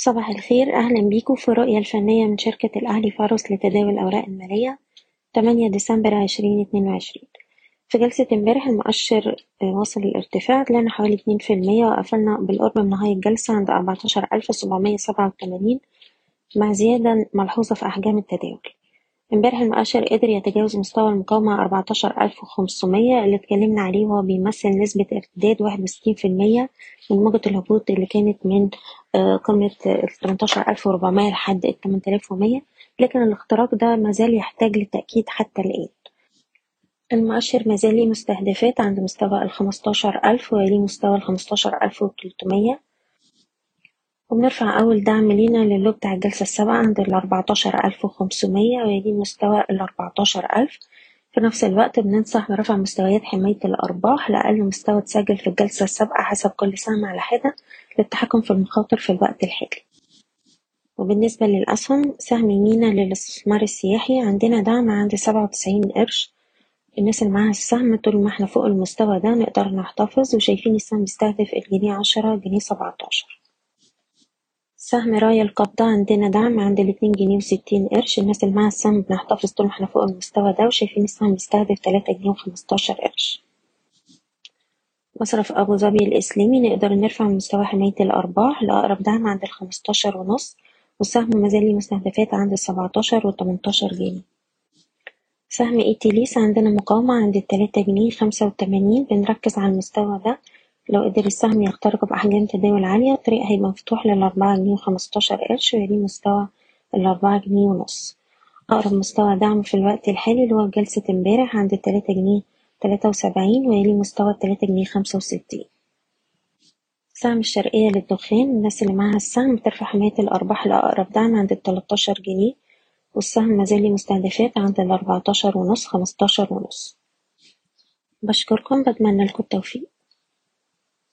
صباح الخير أهلا بيكم في الرؤية الفنية من شركة الأهلي فارس لتداول الأوراق المالية 8 ديسمبر 2022 في جلسة امبارح المؤشر وصل الارتفاع طلعنا حوالي اتنين في المية وقفلنا بالقرب من نهاية الجلسة عند أربعتاشر ألف سبعمية سبعة وتمانين مع زيادة ملحوظة في أحجام التداول. امبارح المؤشر قدر يتجاوز مستوى المقاومة أربعتاشر ألف وخمسمية اللي اتكلمنا عليه وهو بيمثل نسبة ارتداد واحد وستين في المية من موجة الهبوط اللي كانت من قمة التمنتاشر ألف وربعمية لحد التمن تلاف ومية. لكن الاختراق ده مازال يحتاج للتأكيد حتى الآن. المؤشر مازال ليه مستهدفات عند مستوى الخمستاشر ألف ويليه مستوى الخمستاشر ألف وتلتمية. وبنرفع أول دعم لينا للو بتاع الجلسة السابعة عند الأربعتاشر ألف وخمسمية ويليه مستوى الأربعتاشر ألف. في نفس الوقت بننصح برفع مستويات حماية الأرباح لأقل مستوى اتسجل في الجلسة السابقة حسب كل سهم على حدة للتحكم في المخاطر في الوقت الحالي. وبالنسبة للأسهم سهم مينا للاستثمار السياحي عندنا دعم عند سبعة وتسعين قرش. الناس اللي معاها السهم طول ما إحنا فوق المستوى ده نقدر نحتفظ وشايفين السهم بيستهدف الجنيه عشرة جنيه سبعتاشر. سهم راية القبضة عندنا دعم عند الاتنين جنيه وستين قرش. الناس اللي معاها السهم بنحتفظ طول ما إحنا فوق المستوى ده وشايفين السهم بيستهدف تلاتة جنيه وخمستاشر قرش. مصرف أبو ظبي الإسلامي نقدر نرفع مستوى حماية الأرباح لأقرب دعم عند الخمستاشر ونص والسهم مازال ليه مستهدفات عند السبعتاشر والتمنتاشر جنيه. سهم إيتيليس عندنا مقاومة عند التلاتة جنيه خمسة وتمانين بنركز على المستوى ده. لو قدر السهم يخترق بأحجام تداول عالية الطريق هيبقى مفتوح للأربعة جنيه وخمستاشر قرش ويليه مستوى الأربعة جنيه ونص. أقرب مستوى دعم في الوقت الحالي اللي هو جلسة امبارح عند التلاتة جنيه تلاتة وسبعين ويليه مستوى التلاتة جنيه خمسة وستين. سهم الشرقية للدخان الناس اللي معاها السهم بترفع حماية الأرباح لأقرب دعم عند التلاتاشر جنيه والسهم مازال ليه مستهدفات عند الأربعتاشر ونص خمستاشر ونص. بشكركم بتمنى لكم التوفيق.